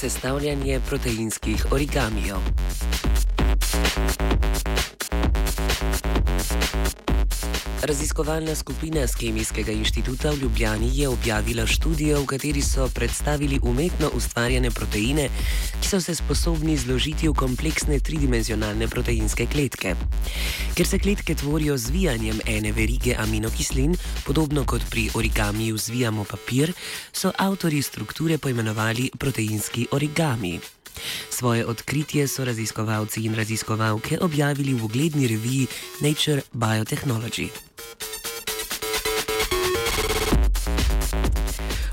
sestavljanje proteinskih origamijo. Raziskovalna skupina z Kemijskega inštituta v Ljubljani je objavila študijo, v kateri so predstavili umetno ustvarjene proteine, ki so se sposobni zložiti v kompleksne tridimenzionalne proteinske kletke. Ker se kletke tvorijo z vijanjem ene verige aminokislin, podobno kot pri origamiju zvijamo papir, so avtori strukture poimenovali proteinski origami. Svoje odkritje so raziskovalci in raziskovalke objavili v ugledni reviji Nature Biotechnology.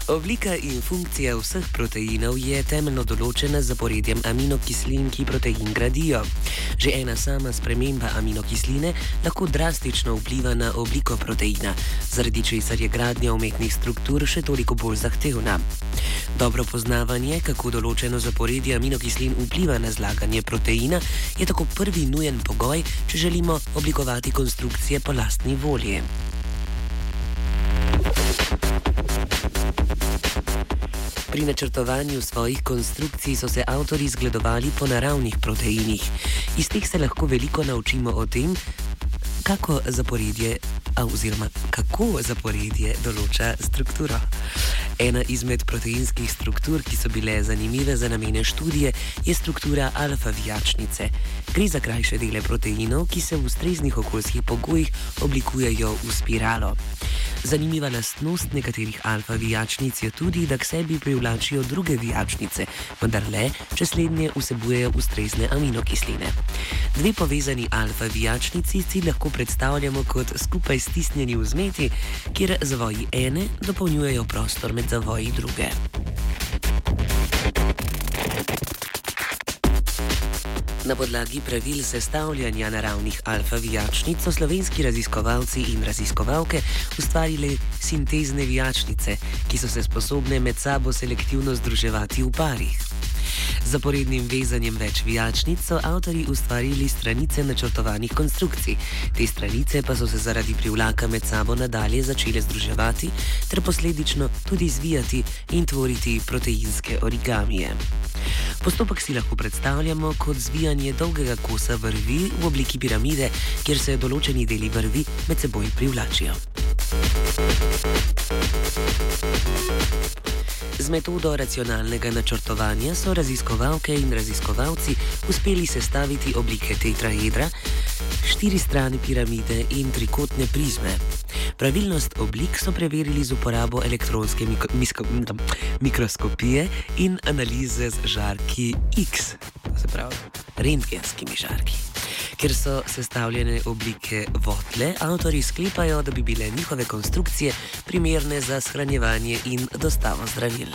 Oblika in funkcija vseh proteinov je temeljno določena z zaporedjem aminokislin, ki protein gradijo. Že ena sama sprememba aminokisline lahko drastično vpliva na obliko proteina, zaradi česar je gradnja umetnih struktur še toliko bolj zahtevna. Dobro poznavanje, kako določeno zaporedje aminokislin vpliva na zlaganje proteina, je tako prvi nujen pogoj, če želimo oblikovati konstrukcije po lastni volji. Pri načrtovanju svojih konstrukcij so se avtori zgledovali po naravnih proteinih. Iz teh se lahko veliko naučimo o tem, kako zaporedje, oziroma kako zaporedje določa strukturo. Ena izmed proteinskih struktur, ki so bile zanimive za namene študije, je struktura alfa-vijačnice. Gre za krajše dele proteinov, ki se v ustreznih okoljskih pogojih oblikujejo v spiralo. Zanimiva lastnost nekaterih alfa-vijačnic je tudi, da k sebi privlačijo druge vijačnice, vendar le, če slednje vsebujejo ustrezne aminokisline. Dve povezani alfa-vijačnici si lahko predstavljamo kot skupaj stisnjeni vzmeti, kjer zavoji ene dopolnjujejo prostor med zavoji druge. Na podlagi pravil sestavljanja naravnih alfa-vijačnic so slovenski raziskovalci in raziskovalke ustvarili sintezne vijačnice, ki so se sposobne med sabo selektivno združevati v parih. Zaporednim vezanjem več vijačnic so avtori ustvarili stranice načrtovanih konstrukcij. Te stranice pa so se zaradi privlaka med sabo nadalje začele združevati ter posledično tudi zvijati in tvoriti proteinske origamije. Postopek si lahko predstavljamo kot zvijanje dolgega kosa vrvi v obliki piramide, kjer se določeni deli vrvi med seboj privlačijo. Z metodo racionalnega načrtovanja so raziskovalke in raziskovalci uspeli sestaviti oblike tetraedra, štiri strani piramide in trikotne prizme. Pravilnost oblik so preverili z uporabo elektronske mikro, misko, mikroskopije in analize z žarki X, se pravi rentgenskimi žarki. Ker so sestavljene oblike votle, avtori sklepajo, da bi bile njihove konstrukcije primerne za shranjevanje in dostavo zdravil.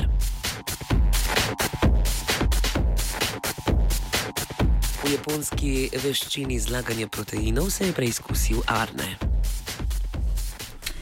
V japonski veščini zlaganja proteinov se je preizkusil Arne.